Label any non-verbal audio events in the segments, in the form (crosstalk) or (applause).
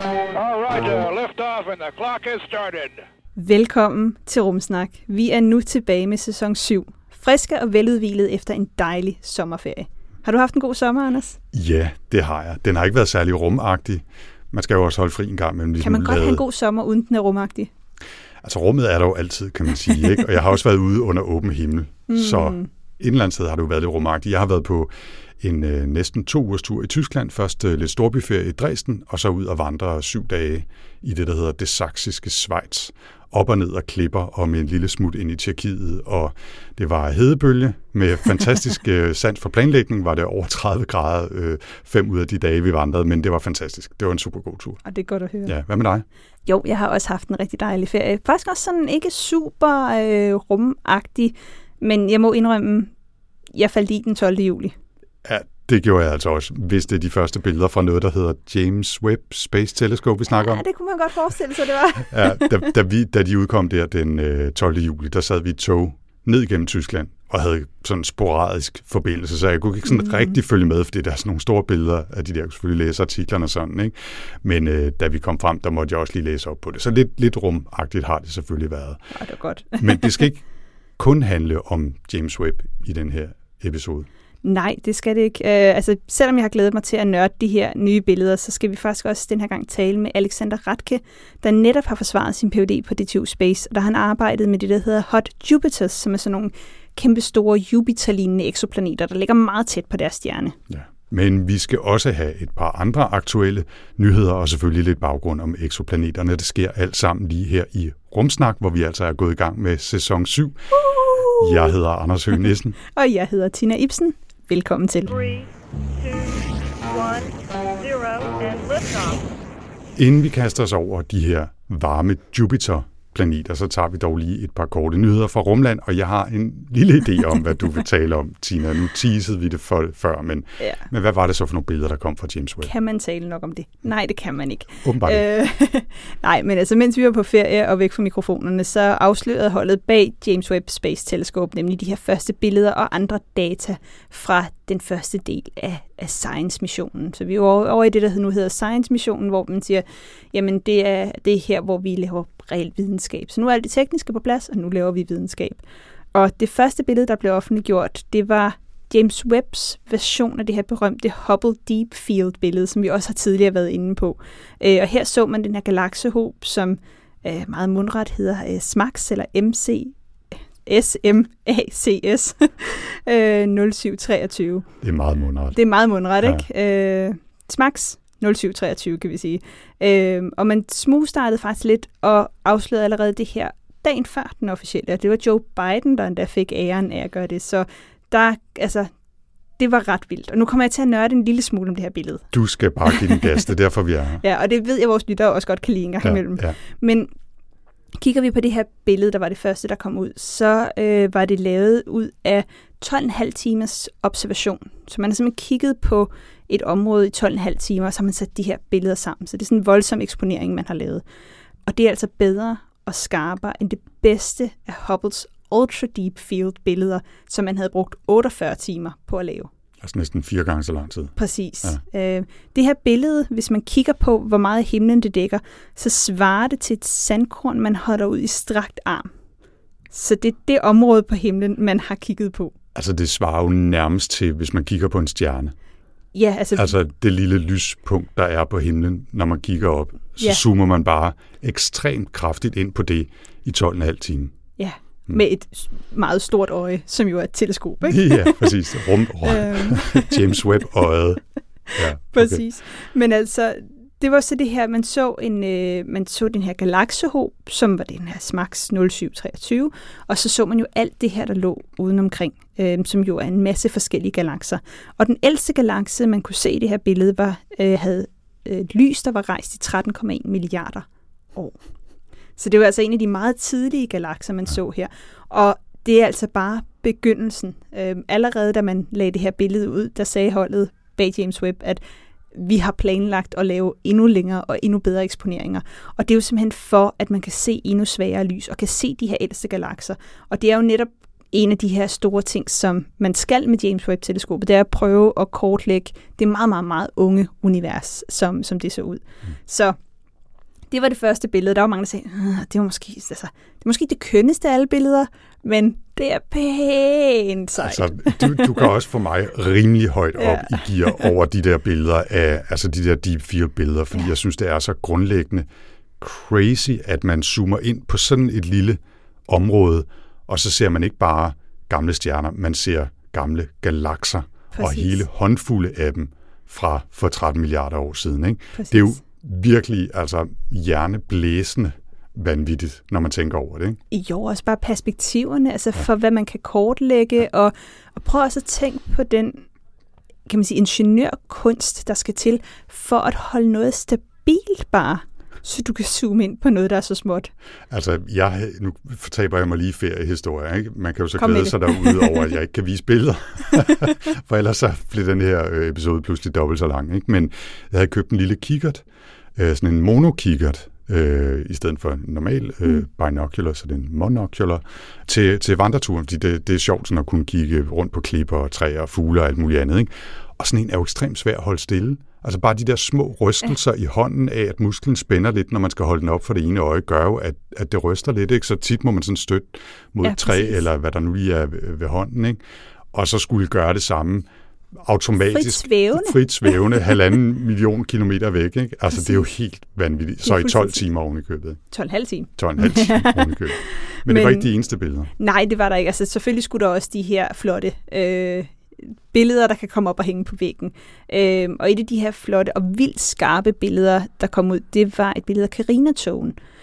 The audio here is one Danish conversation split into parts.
All right, uh, lift off and the clock has started. Velkommen til Rumsnak. Vi er nu tilbage med sæson 7. Friske og veludvilet efter en dejlig sommerferie. Har du haft en god sommer, Anders? Ja, det har jeg. Den har ikke været særlig rumagtig. Man skal jo også holde fri en gang. Men Kan man godt have en god sommer, uden den er rumagtig? Altså rummet er der jo altid, kan man sige. Ikke? Og jeg har også været ude under åben himmel. Mm. Så et eller andet sted har det jo været lidt rumagtigt. Jeg har været på en øh, næsten to ugers tur i Tyskland. Først øh, lidt storbyferie i Dresden, og så ud og vandre syv dage i det, der hedder det saksiske Schweiz. Op og ned og klipper, og med en lille smut ind i Tjekkiet. Og det var hedebølge med fantastisk (laughs) øh, sans for planlægning. Var det over 30 grader øh, fem ud af de dage, vi vandrede, men det var fantastisk. Det var en super god tur. Og det er godt at høre. Ja, hvad med dig? Jo, jeg har også haft en rigtig dejlig ferie. Faktisk også sådan ikke super øh, rumagtig, men jeg må indrømme, jeg faldt i den 12. juli. Ja, det gjorde jeg altså også. Hvis det er de første billeder fra noget, der hedder James Webb Space Telescope, vi snakker om. Ja, det kunne man godt forestille sig, det var. Ja, da, da, vi, da de udkom der den øh, 12. juli, der sad vi i tog ned gennem Tyskland og havde sådan en sporadisk forbindelse, så jeg kunne ikke sådan mm. rigtig følge med, fordi der er sådan nogle store billeder af de der, jeg kunne selvfølgelig læse artiklerne og sådan, ikke? Men øh, da vi kom frem, der måtte jeg også lige læse op på det. Så lidt, lidt rumagtigt har det selvfølgelig været. Ja, det var godt. Men det skal ikke kun handle om James Webb i den her episode. Nej, det skal det ikke. Uh, altså, selvom jeg har glædet mig til at nørde de her nye billeder, så skal vi faktisk også den her gang tale med Alexander Ratke, der netop har forsvaret sin Ph.D. på DTU Space, og der har han arbejdet med det, der hedder Hot Jupiters, som er sådan nogle kæmpe store Jupiter-lignende eksoplaneter, der ligger meget tæt på deres stjerne. Ja. Men vi skal også have et par andre aktuelle nyheder, og selvfølgelig lidt baggrund om eksplaneterne. Det sker alt sammen lige her i Rumsnak, hvor vi altså er gået i gang med sæson 7. Uh! Jeg hedder Anders Høgh Nissen. Og jeg hedder Tina Ibsen. Velkommen til. Three, two, one, zero, and liftoff. Inden vi kaster os over de her varme Jupiter-planeter, så tager vi dog lige et par korte nyheder fra Rumland, og jeg har en lille idé om, hvad du vil (laughs) tale om, Tina. Nu teasede vi det for, før, men, Ja. men hvad var det så for nogle billeder, der kom fra James Webb? Kan man tale nok om det? Nej, det kan man ikke. Åbenbart. Øh, (laughs) nej, men altså, mens vi var på ferie og væk fra mikrofonerne, så afslørede holdet bag James Webb Space Telescope nemlig de her første billeder og andre data fra den første del af, af Science-missionen. Så vi er over, over i det, der nu hedder Science-missionen, hvor man siger, jamen det er, det er her, hvor vi laver reelt videnskab. Så nu er alt det tekniske på plads, og nu laver vi videnskab. Og det første billede, der blev offentliggjort, det var James Webbs version af det her berømte Hubble Deep Field billede, som vi også har tidligere været inde på. Øh, og her så man den her galaksehob, som øh, meget mundret hedder øh, SMACS, eller MC, S-M-A-C-S, øh, 0723. (laughs) Det er meget mundret. Det er meget mundret, Ja. ikke? Øh, SMAX 0723, kan vi sige. Øh, og man smugstartede faktisk lidt og afslørede allerede det her dagen før den officielle. Og det var Joe Biden, der endda fik æren af at gøre det. Så der, altså, det var ret vildt. Og nu kommer jeg til at nørde en lille smule om det her billede. Du skal bare give den gas, det er derfor, vi er her. (laughs) Ja, og det ved jeg, vores lyttere også godt kan lide en gang Ja, imellem. ja. Men kigger vi på det her billede, der var det første, der kom ud, så øh, var det lavet ud af 12,5 timers observation. Så man har simpelthen kigget på et område i 12,5 timer, og så har man sat de her billeder sammen. Så det er sådan en voldsom eksponering, man har lavet. Og det er altså bedre og skarpere end det bedste af Hubbles Ultra Deep Field billeder, som man havde brugt 48 timer på at lave. Altså næsten fire gange så lang tid. Præcis. Ja. Øh, det her billede, hvis man kigger på, hvor meget himlen det dækker, så svarer det til et sandkorn, man holder ud i strakt arm. Så det er det område på himlen, man har kigget på. Altså det svarer jo nærmest til, hvis man kigger på en stjerne. Ja, altså, altså det lille lyspunkt, der er på himlen, når man kigger op, så Ja. zoomer man bare ekstremt kraftigt ind på det i 12,5 timer. ja, med et meget stort øje, som jo er et teleskop, ikke? Ja, præcis. (laughs) Rum, rum. (laughs) James Webb-øjet. Ja, okay. Præcis. Men altså, det var så det her, man så, en, øh, man så den her galaksehob, som var den her SMAX 0723, og så så man jo alt det her, der lå udenomkring, øh, som jo er en masse forskellige galakser. Og den ældste galakse, man kunne se i det her billede, var, øh, havde øh, et lys, der var rejst i 13,1 milliarder år. Så det var altså en af de meget tidlige galakser, man så her. Og det er altså bare begyndelsen. Øh, allerede da man lagde det her billede ud, der sagde holdet bag James Webb, at vi har planlagt at lave endnu længere og endnu bedre eksponeringer. Og det er jo simpelthen for, at man kan se endnu svagere lys og kan se de her ældste galakser. Og det er jo netop en af de her store ting, som man skal med James Webb-teleskopet, det er at prøve at kortlægge det meget, meget, meget unge univers, som, som det så ud. Mm. Så det var det første billede. Der var mange, der sagde, det var måske, altså, det er måske det kønneste af alle billeder, men det er pænt sejt. Altså, du, du kan også få mig rimelig højt op ja. i gear over de der billeder af, altså de der deep field billeder, fordi ja. jeg synes, det er så grundlæggende crazy, at man zoomer ind på sådan et lille område, og så ser man ikke bare gamle stjerner, man ser gamle galakser, og hele håndfulde af dem fra for 13 milliarder år siden. Ikke? Det er jo virkelig altså hjerneblæsende vanvittigt, når man tænker over det. Ikke? Jo, også bare perspektiverne, altså ja. for hvad man kan kortlægge, ja. og, og prøv også at tænke på den kan man sige, ingeniørkunst, der skal til for at holde noget stabilt bare så du kan zoome ind på noget, der er så småt. Altså, jeg, nu fortaber jeg mig lige feriehistorie. Ikke? Man kan jo så Kom glæde sig derude over, at jeg ikke kan vise billeder. (laughs) For ellers så bliver den her øh, episode pludselig dobbelt så lang. Ikke? Men jeg havde købt en lille kikkert, øh, sådan en monokikkert, øh, i stedet for en normal øh, mm. binocular, så det er en monocular, til, til vandreturen, fordi det, det er sjovt sådan at kunne kigge rundt på klipper og træer og fugle og alt muligt andet. Ikke? Og sådan en er jo ekstremt svær at holde stille. Altså bare de der små rystelser ja. i hånden af, at musklen spænder lidt, når man skal holde den op for det ene øje, gør jo, at, at det ryster lidt. Ikke? Så tit må man sådan støtte mod ja, træ, eller hvad der nu lige er ved, ved hånden. Ikke? Og så skulle gøre det samme automatisk. Frit svævende. Frit svævende, (laughs) halvanden million kilometer væk. Ikke? Altså, det er jo helt vanvittigt. Så i 12 timer oven i købet. 12,5 timer. 12,5 timer oven i købet. Men, Men det var ikke de eneste billeder. Nej, det var der ikke. Altså, selvfølgelig skulle der også de her flotte øh, billeder, der kan komme op og hænge på væggen. Øh, og et af de her flotte og vildt skarpe billeder, der kom ud, det var et billede af Carina-togen, øh,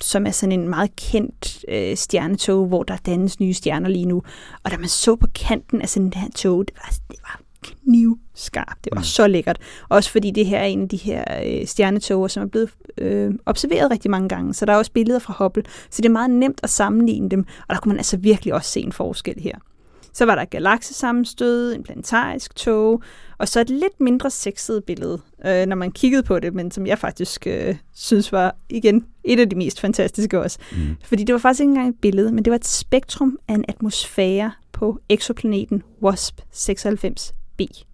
som er sådan en meget kendt øh, stjernetog, hvor der dannes nye stjerner lige nu. Og da man så på kanten af sådan her tog, det var, det var knivskarpt. Det var mm. så lækkert. Også fordi det her er en af de her øh, stjernetoger, som er blevet øh, observeret rigtig mange gange. Så der er også billeder fra Hubble. Så det er meget nemt at sammenligne dem. Og der kunne man altså virkelig også se en forskel her. Så var der et galaksesammenstød, en planetarisk tog, og så et lidt mindre sexet billede, øh, når man kiggede på det, men som jeg faktisk øh, synes var, igen, et af de mest fantastiske også. Mm. Fordi det var faktisk ikke engang et billede, men det var et spektrum af en atmosfære på exoplaneten WASP 96b.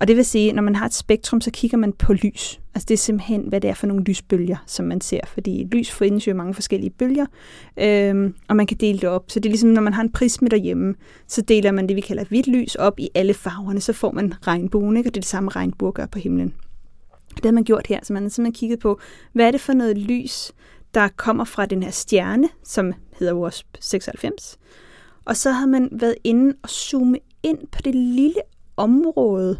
Og det vil sige, at når man har et spektrum, så kigger man på lys. Altså det er simpelthen, hvad det er for nogle lysbølger, som man ser. Fordi lys findes jo i mange forskellige bølger, øhm, og man kan dele det op. Så det er ligesom, når man har en prisme derhjemme, så deler man det, vi kalder hvidt lys, op i alle farverne. Så får man regnbuen, ikke? og det er det samme regnbue gør på himlen. Det har man gjort her, så man har simpelthen kigget på, hvad er det for noget lys, der kommer fra den her stjerne, som hedder WASP 96. Og så har man været inde og zoome ind på det lille område,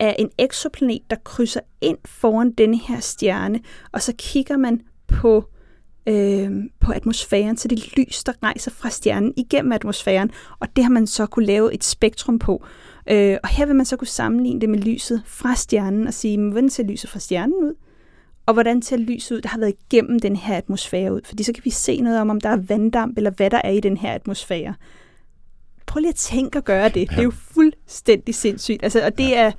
af en eksoplanet, der krydser ind foran denne her stjerne, og så kigger man på, øh, på atmosfæren, så det lys, der rejser fra stjernen igennem atmosfæren, og det har man så kunne lave et spektrum på. Øh, og her vil man så kunne sammenligne det med lyset fra stjernen og sige, hvordan ser lyset fra stjernen ud? Og hvordan ser lyset ud, der har været igennem den her atmosfære ud? Fordi så kan vi se noget om, om der er vanddamp, eller hvad der er i den her atmosfære prøv lige at tænke at gøre det. Ja. Det er jo fuldstændig sindssygt. Altså, og det er,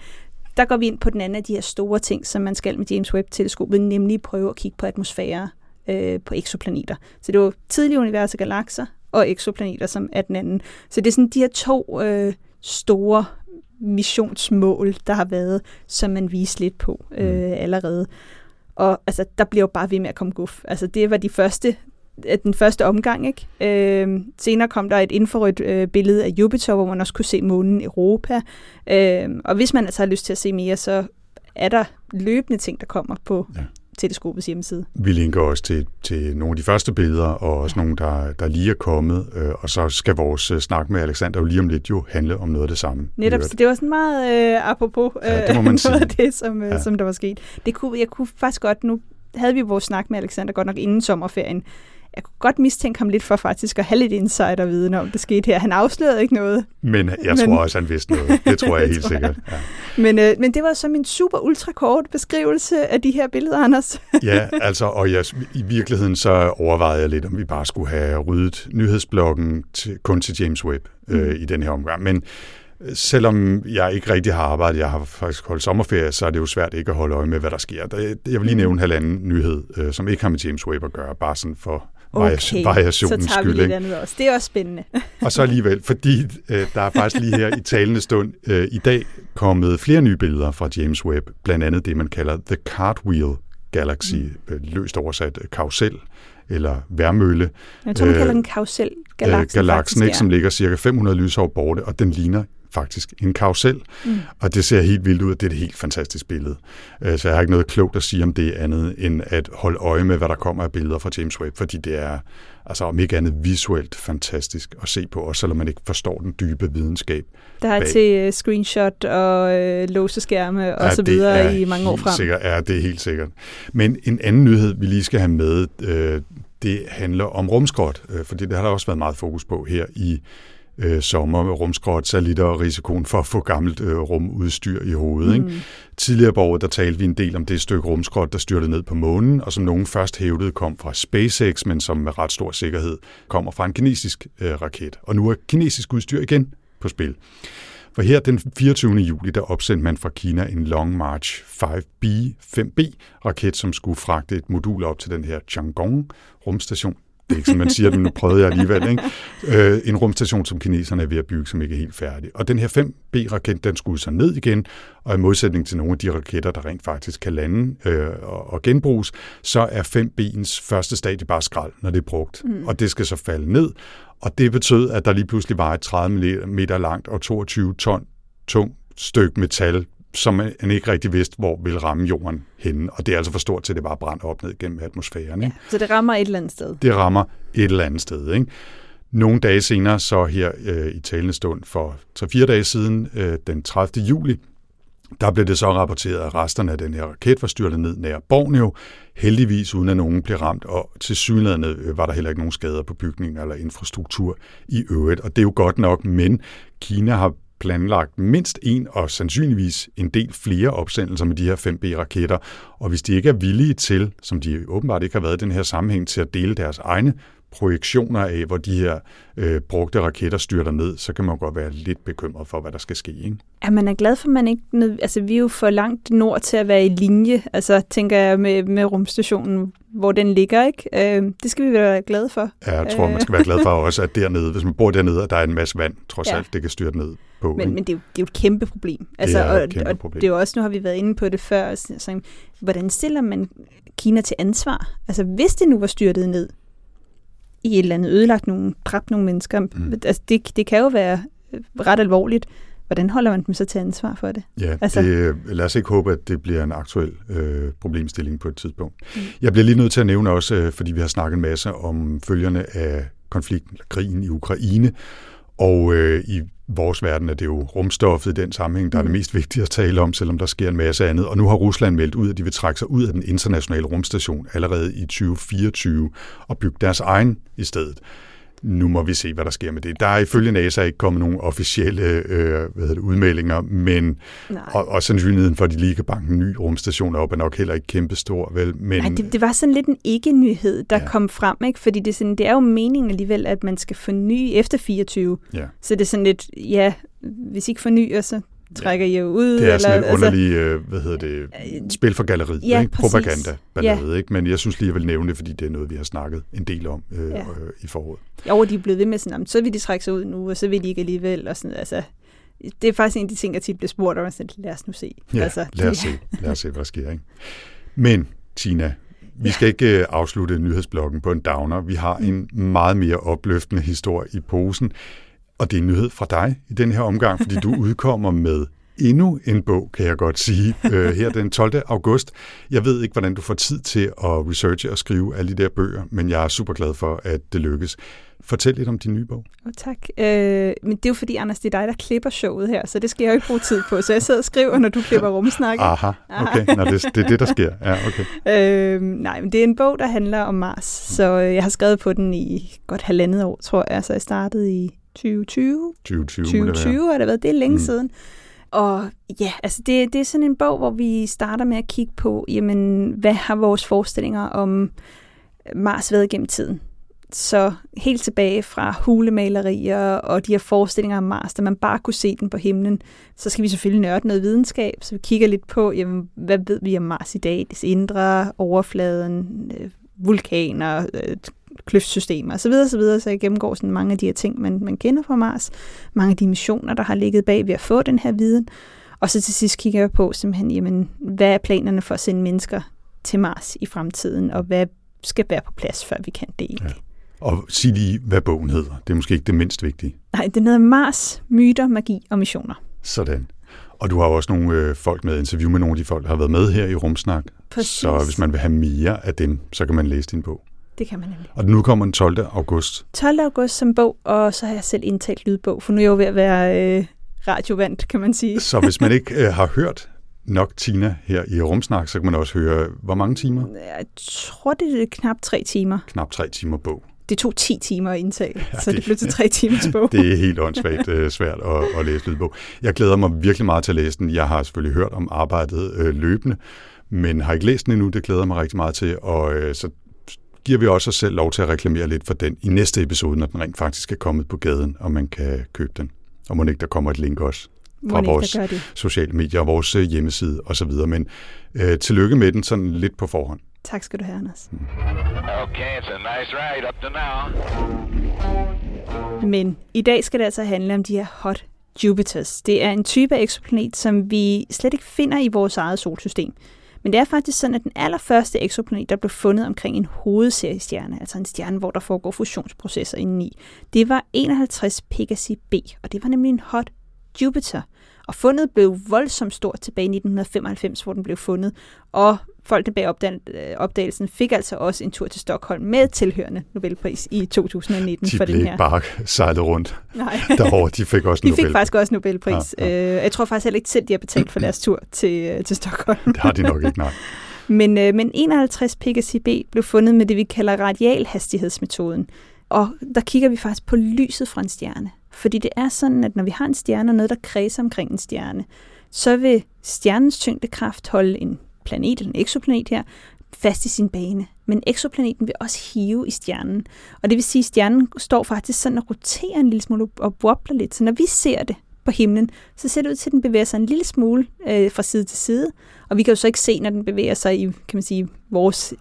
der går vi ind på den anden af de her store ting, som man skal med James Webb-teleskopet, nemlig prøve at kigge på atmosfære øh, på eksoplaneter. Så det var tidlige universer, galakser og eksoplaneter, som er den anden. Så det er sådan de her to øh, store missionsmål, der har været, som man viste lidt på øh, mm. allerede. Og altså, der bliver jo bare ved med at komme guf. Altså, det var de første den første omgang. Ikke? Øh, senere kom der et infrarødt øh, billede af Jupiter, hvor man også kunne se månen Europa. Øh, og hvis man altså har lyst til at se mere, så er der løbende ting, der kommer på ja. teleskopets hjemmeside. Vi linker også til, til nogle af de første billeder, og også ja. nogle, der, der lige er kommet. Øh, og så skal vores øh, snak med Alexander jo lige om lidt jo handle om noget af det samme. Netop, så det var sådan meget øh, apropos øh, ja, det må man (laughs) noget sige. af det, som, øh, ja. som der var sket. Det kunne, jeg kunne faktisk godt, nu havde vi vores snak med Alexander godt nok inden sommerferien, jeg kunne godt mistænke ham lidt for faktisk at have lidt insiderviden om, det skete her. Han afslørede ikke noget. Men jeg Men- tror også, han vidste noget. Det tror jeg (laughs) helt tror jeg. sikkert. Ja. Men, øh, men det var så min super ultra kort beskrivelse af de her billeder, Anders. (laughs) Ja, altså, og jeg, i virkeligheden så overvejede jeg lidt, om vi bare skulle have ryddet nyhedsbloggen til, kun til James Webb øh, i den her omgang. Men øh, selvom jeg ikke rigtig har arbejdet, jeg har faktisk holdt sommerferie, så er det jo svært ikke at holde øje med, hvad der sker. Jeg vil lige nævne en halvanden nyhed, øh, som ikke har med James Webb at gøre, bare sådan for okay, variationens så tager vi skyld. lidt andet også. Det er også spændende. Og så alligevel, fordi øh, der er faktisk lige her i talende stund øh, i dag kommet flere nye billeder fra James Webb, blandt andet det, man kalder The Cartwheel Galaxy, mm. løst oversat øh, karusel eller værmølle. Jeg tror, man Øh, kalder den kausel galaksen. øh, galaksen, faktisk, ikke, som ja. ligger cirka 500 lysår borte, og den ligner faktisk en karusel. Mm. Og det ser helt vildt ud, det er et helt fantastisk billede. Øh, Så jeg har ikke noget klogt at sige om det andet, end at holde øje med, hvad der kommer af billeder fra James Webb, fordi det er, altså om ikke andet visuelt fantastisk at se på, også selvom man ikke forstår den dybe videnskab. Der er bag. til øh, screenshot og øh, låseskærme og Ja, så videre er i mange år frem. Sikkert, ja, det er helt sikkert. Men en anden nyhed, vi lige skal have med, øh, det handler om rumskrot, øh, fordi det har der også været meget fokus på her i øh, sommer med rumskrot, satellitter og risikoen for at få gammelt øh, rumudstyr i hovedet. Mm. Ikke? Tidligere på året, der talte vi en del om det stykke rumskrot, der styrtede ned på månen, og som nogen først hævdede kom fra SpaceX, men som med ret stor sikkerhed kommer fra en kinesisk øh, raket. Og nu er kinesisk udstyr igen på spil. For her den 24. juli, der opsendte man fra Kina en Long March 5B, 5B raket, som skulle fragte et modul op til den her Chang'e rumstation. Det er ikke sådan, man siger det, men nu prøvede jeg alligevel. Ikke? Øh, en rumstation, som kineserne er ved at bygge, som ikke er helt færdig. Og den her 5B-raket, den skulle så ned igen, og i modsætning til nogle af de raketter, der rent faktisk kan lande øh, og, og genbruges, så er 5B'ens første stadie bare skrald, når det er brugt. Mm. Og det skal så falde ned, og det betød, at der lige pludselig var et 30 meter langt og 22 ton tung stykke metal, som man ikke rigtig vidste, hvor ville ramme jorden henne. Og det er altså for stort til, at det bare brænder op ned gennem atmosfæren. Ikke? Så det rammer et eller andet sted. Det rammer et eller andet sted. Ikke? Nogle dage senere, så her øh, i talende stund for 3-4 dage siden, øh, den 30. juli, der blev det så rapporteret, at resterne af den her raket var styrtet ned nær Borneo, heldigvis uden at nogen blev ramt, og til synligheden var der heller ikke nogen skader på bygninger eller infrastruktur i øvrigt. Og det er jo godt nok, men Kina har planlagt mindst en og sandsynligvis en del flere opsendelser med de her 5B-raketter. Og hvis de ikke er villige til, som de åbenbart ikke har været i den her sammenhæng, til at dele deres egne projektioner af, hvor de her øh, brugte raketter styrter ned, så kan man godt være lidt bekymret for, hvad der skal ske. Ikke? Ja, man er glad for, at man ikke... nød- Altså, vi er jo for langt nord til at være i linje, altså, tænker jeg, med, med rumstationen, hvor den ligger, ikke? Øh, det skal vi være glade for. Ja, Jeg tror, man skal være glad for også, at dernede, hvis man bor dernede, at der er en masse vand, trods Ja. alt, det kan styrte ned på. Men, ikke? men det, er jo, det er jo et kæmpe problem. Altså, er et og, kæmpe og problem. det er jo også, nu har vi været inde på det før, altså, hvordan stiller man Kina til ansvar? Altså, hvis det nu var styrtet ned i et eller andet, ødelagt nogen, dræbt nogle mennesker, mm. altså, det, det kan jo være øh, ret alvorligt. Hvordan holder man dem så til ansvar for det? Ja, Altså- det, lad os ikke håbe, at det bliver en aktuel øh, problemstilling på et tidspunkt. Mm. Jeg bliver lige nødt til at nævne også, øh, fordi vi har snakket en masse om følgerne af konflikten, eller krigen i Ukraine, og øh, i vores verden er det jo rumstoffet i den sammenhæng, der er det mest vigtige at tale om, selvom der sker en masse andet. Og nu har Rusland meldt ud, at de vil trække sig ud af den internationale rumstation allerede i 2024 og bygge deres egen i stedet. Nu må vi se, hvad der sker med det. Der er ifølge NASA ikke kommet nogen officielle øh, hvad hedder det, udmeldinger, men Nej. og, og sandsynligheden for, at de lige kan banke en ny rumstation op, er nok heller ikke kæmpestor, vel? Men, Nej, det, det var sådan lidt en ikke-nyhed, der. Ja. kom frem, ikke? Fordi det er, sådan, det er jo meningen alligevel, at man skal forny efter 24. ja. Så det er sådan lidt, ja, hvis I ikke fornyer, så trækker I jo ud. Det er sådan eller, en underlig, øh, hvad hedder det, spil for galleriet, Ja, ikke? propaganda ballade, ikke? Men jeg synes lige, jeg vil nævne det, fordi det er noget, vi har snakket en del om øh, Ja. ja. øh, i foråret. Jo, de er blevet ved med sådan, "Jamen, så vil de trække sig ud nu, og så vil de ikke alligevel. Og sådan, altså, det er faktisk en af de ting, jeg tit bliver spurgt om. Sådan, lad os nu se. Ja, altså, lad os se, lad os se, hvad der sker, ikke? Men, Tina, vi skal ikke øh, afslutte nyhedsblokken på en downer. Vi har en meget mere opløftende historie i posen, og det er en nyhed fra dig i den her omgang, fordi du (laughs) udkommer med endnu en bog, kan jeg godt sige, øh, her den 12. august. Jeg ved ikke, hvordan du får tid til at researche og skrive alle de der bøger, men jeg er super glad for, at det lykkes. Fortæl lidt om din nye bog. Oh, tak. Øh, men det er jo fordi, Anders, det er dig, der klipper showet her, så det skal jeg jo ikke bruge tid på. Så jeg sidder og skriver, når du klipper rumsnak. Aha, okay. Nå, det, det er det, der sker. Ja, okay. Øh, nej, men det er en bog, der handler om Mars. Så øh, jeg har skrevet på den i godt halvandet år, tror jeg. Så jeg startede i 2020. 2020, 2020 har det været. Det er længe mm. siden. Og ja, altså det, det er sådan en bog, hvor vi starter med at kigge på, jamen, hvad har vores forestillinger om Mars været gennem tiden? Så helt tilbage fra hulemalerier og de her forestillinger om Mars, da man bare kunne se den på himlen, så skal vi selvfølgelig nørde noget videnskab, så vi kigger lidt på, jamen, hvad ved vi om Mars i dag? Det indre, overfladen, øh, vulkaner, kløftsystemer osv. Så, videre, så jeg gennemgår sådan mange af de her ting, man, man kender fra Mars. Mange af de missioner, der har ligget bag ved at få den her viden. Og så til sidst kigger jeg på simpelthen, jamen, hvad er planerne for at sende mennesker til Mars i fremtiden, og hvad skal være på plads, før vi kan det egentlig. Ja. Og sig lige, hvad bogen hedder. Det er måske ikke det mindst vigtige. Nej, den hedder Mars, myter, magi og missioner. Sådan. Og du har også nogle øh, folk med interview med nogle af de folk, der har været med her i Rumsnak. Præcis. Så hvis man vil have mere af dem, så kan man læse din bog. Det kan man nemlig. Og nu kommer den 12. august. 12. august som bog, og så har jeg selv indtalt lydbog, for nu er jeg jo ved at være øh, radiovant, kan man sige. Så hvis man (laughs) ikke øh, har hørt nok Tina her i Rumsnak, så kan man også høre, hvor mange timer? Jeg tror, det er knap tre timer. Knap tre timer bog. Det tog 10 timer at indtale, ja, så det, det blev til tre timers bog. (laughs) det er helt åndssvagt øh, svært at, at læse lydbog. Jeg glæder mig virkelig meget til at læse den. Jeg har selvfølgelig hørt om arbejdet øh, løbende, men har ikke læst den endnu. Det glæder mig rigtig meget til, og øh, så giver vi også os selv lov til at reklamere lidt for den i næste episode, når den rent faktisk er kommet på gaden, og man kan købe den. Og må ikke der kommer et link også fra Monique, vores sociale medier og vores hjemmeside osv. Men øh, tillykke med den sådan lidt på forhånd. Tak skal du have, Anders. Okay, it's a nice ride up to now. Men i dag skal det altså handle om de her hot Jupiters. Det er en type af eksoplanet, som vi slet ikke finder i vores eget solsystem. Men det er faktisk sådan, at den allerførste eksoplanet, der blev fundet omkring en hovedseriestjerne, altså en stjerne, hvor der foregår fusionsprocesser indeni, det var 51 Pegasi B, og det var nemlig en hot Jupiter. Og fundet blev voldsomt stort tilbage i 1995, hvor den blev fundet, og folkene bag opdagelsen fik altså også en tur til Stockholm med tilhørende Nobelpris i 2019 de for den her. De blev bare sejlet rundt Nej. (laughs) derovre. De fik også De Nobelpris. fik faktisk også Nobelpris. Ja, ja. Øh, Jeg tror faktisk heller ikke selv, de har betalt for deres tur til, øh, til Stockholm. Det har de nok ikke, nej. (laughs) Men, øh, men 51 Pegasi B blev fundet med det, vi kalder radialhastighedsmetoden. Og der kigger vi faktisk på lyset fra en stjerne. Fordi det er sådan, at når vi har en stjerne og noget, der kredser omkring en stjerne, så vil stjernens tyngdekraft holde en planet, eller en eksoplanet her, fast i sin bane. Men exoplaneten vil også hive i stjernen. Og det vil sige, at stjernen står faktisk sådan og roterer en lille smule og wobbler lidt. Så når vi ser det på himlen, så ser det ud til, at den bevæger sig en lille smule øh, fra side til side. Og vi kan jo så ikke se, når den bevæger sig i, kan man sige, vores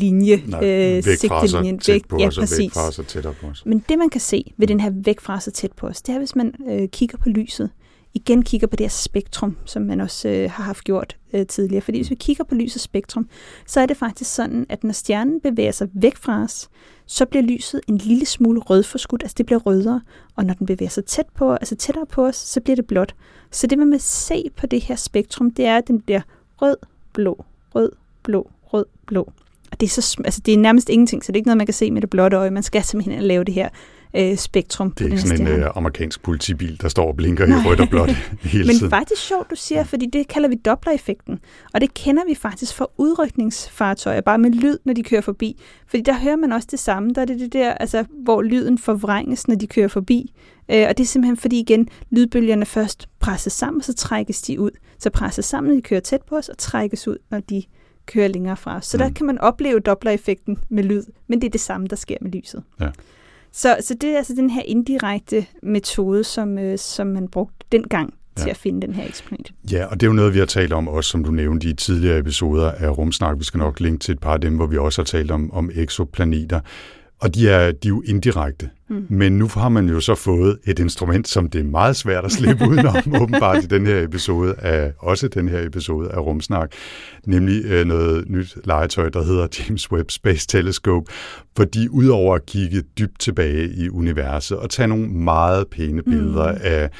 linje. Nej, væk fra sig, tæt på ja, os, og væk præcis. fra os og tættere på os. Men det, man kan se ved den her væk fra så tæt på os, det er, hvis man øh, kigger på lyset, igen kigger på det her spektrum, som man også øh, har haft gjort øh, tidligere. Fordi hvis vi kigger på lysets spektrum, så er det faktisk sådan, at når stjernen bevæger sig væk fra os, så bliver lyset en lille smule rødforskudt, altså det bliver rødere. Og når den bevæger sig tæt på, altså tættere på os, så bliver det blåt. Så det, man vil se på det her spektrum, det er, at den bliver rød, blå, rød, blå, rød, blå. Og det er, så, altså det er nærmest ingenting, så det er ikke noget, man kan se med det blotte øje. Man skal simpelthen lave det her øh, spektrum Det er ikke sådan en øh, amerikansk politibil, der står og blinker i Nej. rødt og blåt (laughs) hele Men tiden. faktisk sjovt, du siger, fordi det kalder vi Doppler-effekten. Og det kender vi faktisk fra udrykningsfartøjer, bare med lyd, når de kører forbi. Fordi der hører man også det samme. Der er det det der, altså, hvor lyden forvrænges, når de kører forbi. Øh, og det er simpelthen fordi igen, lydbølgerne først presses sammen, og så trækkes de ud. Så presses sammen, når de kører tæt på os, og trækkes ud, når de kører længere fra os. Så mm. der kan man opleve Doppler-effekten med lyd, men det er det samme, der sker med lyset. Ja. Så, så det er altså den her indirekte metode, som, øh, som man brugte dengang til Ja. at finde den her eksponent. Ja, og det er jo noget, vi har talt om også, som du nævnte i tidligere episoder af Rumsnak. Vi skal nok linke til et par af dem, hvor vi også har talt om, om exoplaneter. Og de er, de er jo indirekte. Mm. Men nu har man jo så fået et instrument, som det er meget svært at slippe udenom, (laughs) åbenbart i den her episode af, også den her episode af Rumsnak, nemlig øh, noget nyt legetøj, der hedder James Webb Space Telescope, fordi udover at kigge dybt tilbage i universet og tage nogle meget pæne billeder mm. af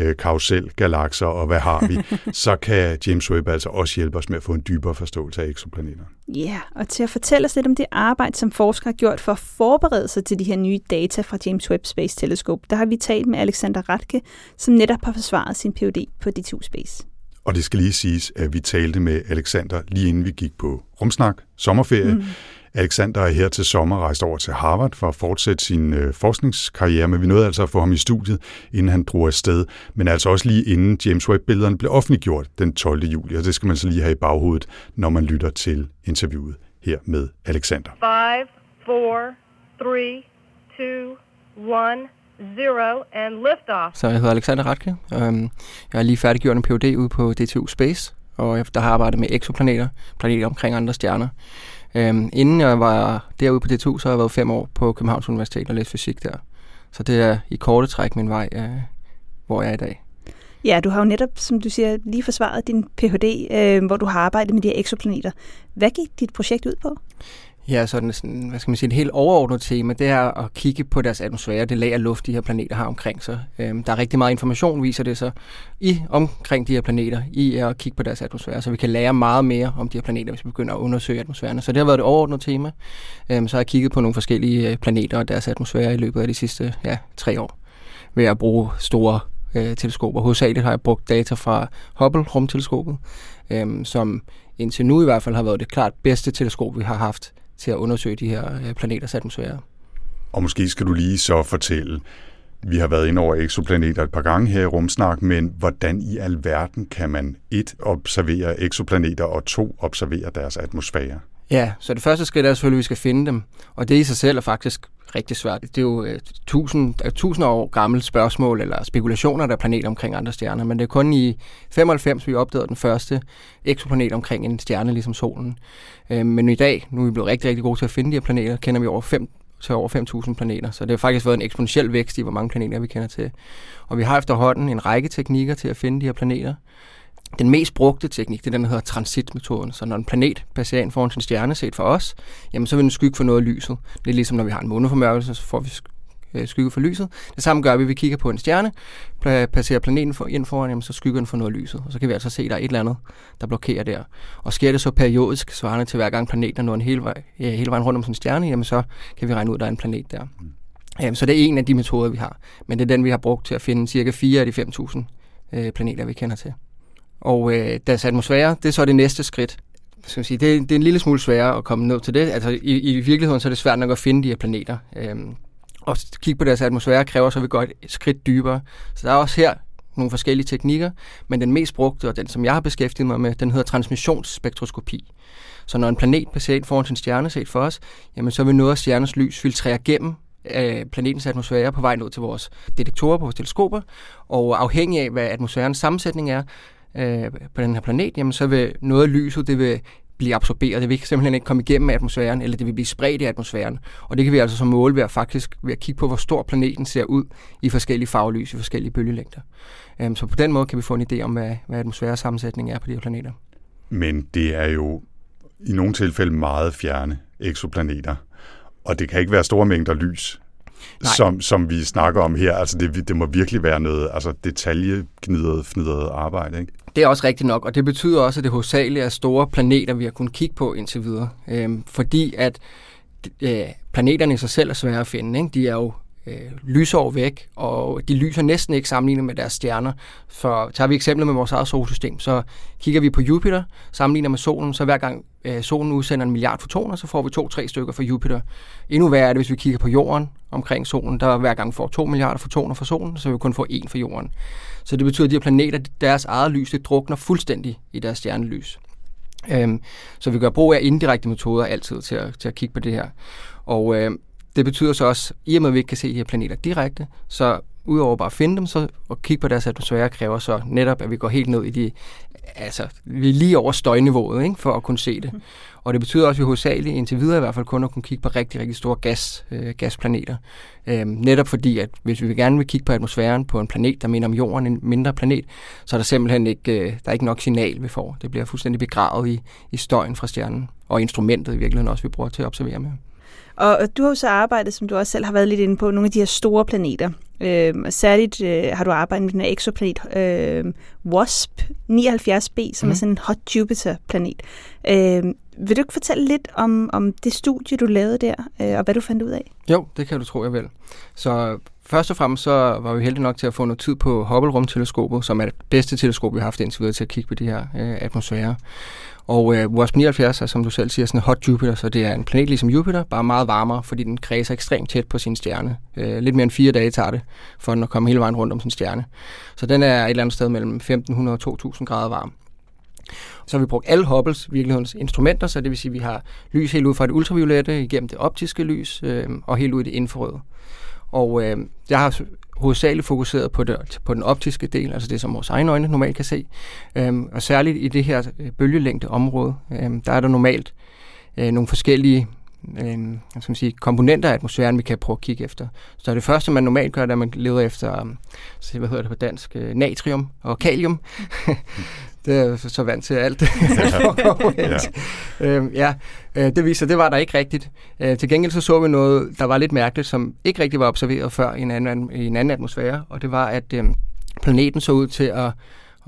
øh, karusel-galakser og hvad har vi, (laughs) så kan James Webb altså også hjælpe os med at få en dybere forståelse af eksoplaneter. Ja, yeah, og til at fortælle os lidt om det arbejde, som forskere har gjort for at forberede sig til de her nye data fra James Webb Space Telescope, der har vi talt med Alexander Ratke, som netop har forsvaret sin Ph.D. på D2 Space. Og det skal lige siges, at vi talte med Alexander lige inden vi gik på rumsnak, sommerferie. Mm. Alexander er her til sommer rejst over til Harvard for at fortsætte sin øh, forskningskarriere, men vi nåede altså at få ham i studiet, inden han drog afsted, men altså også lige inden James Webb-billederne blev offentliggjort den 12. juli, og det skal man så lige have i baghovedet, når man lytter til interviewet her med Alexander. 5, 4, 3, 2, 1, 0, and liftoff. Så jeg hedder Alexander Ratke. Øhm, Jeg har lige færdiggjort en Ph.D. ude på DTU Space, og jeg- der har jeg arbejdet med eksoplaneter, planeter omkring andre stjerner. Øhm, Inden jeg var derude på DTU, så har jeg været fem år på Københavns Universitet og læst fysik der. Så det er i korte træk min vej, øh, hvor jeg er i dag. Ja, du har jo netop, som du siger, lige forsvaret din Ph.D., øh, hvor du har arbejdet med de her eksoplaneter. Hvad gik dit projekt ud på? Ja, sådan, sådan, hvad skal man sige, et helt overordnet tema, det er at kigge på deres atmosfære, det lag af luft, de her planeter har omkring sig. Øhm, der er rigtig meget information, viser det sig, i omkring de her planeter, i at kigge på deres atmosfære, så vi kan lære meget mere om de her planeter, hvis vi begynder at undersøge atmosfærerne. Så det har været et overordnet tema. Øhm, så har jeg kigget på nogle forskellige øh, planeter og deres atmosfære i løbet af de sidste ja, tre år, ved at bruge store øh, teleskoper. Hovedsageligt har jeg brugt data fra Hubble-rumteleskopet, øhm, som indtil nu i hvert fald har været det klart bedste teleskop, vi har haft til at undersøge de her øh, planeters atmosfære. Og måske skal du lige så fortælle, vi har været inde over eksoplaneter et par gange her i Rumsnak, men hvordan i alverden kan man et observere eksoplaneter og to observere deres atmosfære? Ja, så det første skridt er selvfølgelig, at vi skal finde dem. Og det i sig selv er faktisk rigtig svært. Det er jo øh, tusind, øh, tusind år gammelt spørgsmål eller spekulationer, der er planeter omkring andre stjerner. Men det er kun i 95, vi opdagede den første eksoplanet omkring en stjerne, ligesom solen. Øh, men i dag, nu er vi blevet rigtig, rigtig gode til at finde de her planeter, kender vi over 5 til over 5.000 planeter. Så det har faktisk været en eksponentiel vækst i, hvor mange planeter vi kender til. Og vi har efterhånden en række teknikker til at finde de her planeter. Den mest brugte teknik, det er den, der hedder transitmetoden. Så når en planet passerer ind foran sin stjerne, set for os, jamen så vil den skygge for noget af lyset. Det er ligesom, når vi har en måneformørkelse, så får vi øh, skygge for lyset. Det samme gør vi, vi kigger på en stjerne, passerer planeten for, ind foran, jamen så skygger den for noget lyset. Og så kan vi altså se, at der er et eller andet, der blokerer der. Og sker det så periodisk, svarende til hver gang planeten når en hele, vej, ja, hele vejen rundt om sin stjerne, jamen så kan vi regne ud, at der er en planet der. Øhm, Så det er en af de metoder, vi har. Men det er den, vi har brugt til at finde cirka 4 af de 5.000 øh, planeter, vi kender til. Og øh, deres atmosfære, det er så det næste skridt. Skal man sige, det, det er en lille smule sværere at komme ned til det. Altså i, i virkeligheden så er det svært nok at finde de her planeter. Øhm, og at kigge på deres atmosfære kræver så, at vi går et skridt dybere. Så der er også her nogle forskellige teknikker, men den mest brugte, og den som jeg har beskæftiget mig med, den hedder transmissionsspektroskopi. Så når en planet passerer ind foran sin stjerne set for os, jamen så vil noget af stjernens lys filtrere gennem øh, planetens atmosfære på vej ned til vores detektorer på vores teleskoper, og afhængig af, hvad atmosfærens sammensætning er øh, på den her planet, jamen så vil noget af lyset, det vil blive absorberet. Det vil simpelthen ikke komme igennem atmosfæren, eller det vil blive spredt i atmosfæren. Og det kan vi altså så måle ved at faktisk ved at kigge på, hvor stor planeten ser ud i forskellige farvelys, i forskellige bølgelængder. Um, så på den måde kan vi få en idé om, hvad, hvad atmosfæresammensætningen er på de her planeter. Men det er jo i nogle tilfælde meget fjerne eksoplaneter, og det kan ikke være store mængder lys, Nej. som, som vi snakker om her. Altså det, det må virkelig være noget altså detaljegnidret, fnidret arbejde. Ikke? Det er også rigtigt nok, og det betyder også, at det hovedsageligt er store planeter, vi har kunnet kigge på indtil videre. Øhm, fordi at øh, planeterne i sig selv er svære at finde. Ikke? De er jo øh, lysår væk, og de lyser næsten ikke sammenlignet med deres stjerner. For tager vi eksemplet med vores eget solsystem, så kigger vi på Jupiter, sammenligner med solen, så hver gang øh, solen udsender en milliard fotoner, så får vi to-tre stykker fra Jupiter. Endnu værre er det, hvis vi kigger på jorden omkring solen, der hver gang får 2 milliarder fotoner fra solen, så vil vi kun få en fra jorden. Så det betyder, at de her planeter, deres eget lys, det drukner fuldstændig i deres stjernelys. Øhm, så vi gør brug af indirekte metoder altid til at, til at kigge på det her. Og øh, det betyder så også, i og med at vi ikke kan se de her planeter direkte, så udover bare at finde dem, så at kigge på deres atmosfære kræver så netop, at vi går helt ned i de, altså vi er lige over støjniveauet, ikke, for at kunne se det. Og det betyder også, at vi hovedsageligt indtil videre i hvert fald kun at kunne kigge på rigtig, rigtig store gas, øh, gasplaneter. Øhm, netop fordi, at hvis vi gerne vil kigge på atmosfæren på en planet, der minder om jorden, en mindre planet, så er der simpelthen ikke, øh, der er ikke nok signal, vi får. Det bliver fuldstændig begravet i, i støjen fra stjernen, og instrumentet i virkeligheden også, vi bruger til at observere med. Og, du har jo så arbejdet, som du også selv har været lidt inde på, nogle af de her store planeter. Øh, særligt øh, har du arbejdet med den her exoplanet øh, WASP 79b, som mm. er sådan en hot Jupiter-planet. Øh, vil du ikke fortælle lidt om, om det studie, du lavede der, øh, og hvad du fandt ud af? Jo, det kan du tro, jeg vil. Så først og fremmest så var vi heldige nok til at få noget tid på Hubble-rumteleskopet, som er det bedste teleskop, vi har haft indtil videre til at kigge på de her øh, atmosfærer. Og øh, WASP 79 er, som du selv siger, sådan en hot Jupiter, så det er en planet ligesom Jupiter, bare meget varmere, fordi den kredser ekstremt tæt på sin stjerne. Øh, lidt mere end fire dage tager det, for den at komme hele vejen rundt om sin stjerne. Så den er et eller andet sted mellem 1500 og 2000 grader varm. Så har vi brugt alle Hubbles virkelighedens instrumenter, så det vil sige, at vi har lys helt ud fra det ultraviolette, igennem det optiske lys, øh, og helt ud i det infrarøde. Og øh, jeg har hovedsageligt fokuseret på, det, på den optiske del, altså det, som vores egne øjne normalt kan se. Øhm, og særligt i det her øh, bølgelængde område, øhm, der er der normalt øh, nogle forskellige øh, skal man sige, komponenter af atmosfæren, vi kan prøve at kigge efter. Så det første, man normalt gør, det er, at man leder efter, um, hvad hedder det på dansk, øh, natrium og kalium. (laughs) det er så vant til alt. (laughs) ja. øhm, ja, øh, det viser, det var der ikke rigtigt. Øh, til gengæld så så vi noget, der var lidt mærkeligt, som ikke rigtig var observeret før i en anden, i en anden atmosfære, og det var, at øh, planeten så ud til at,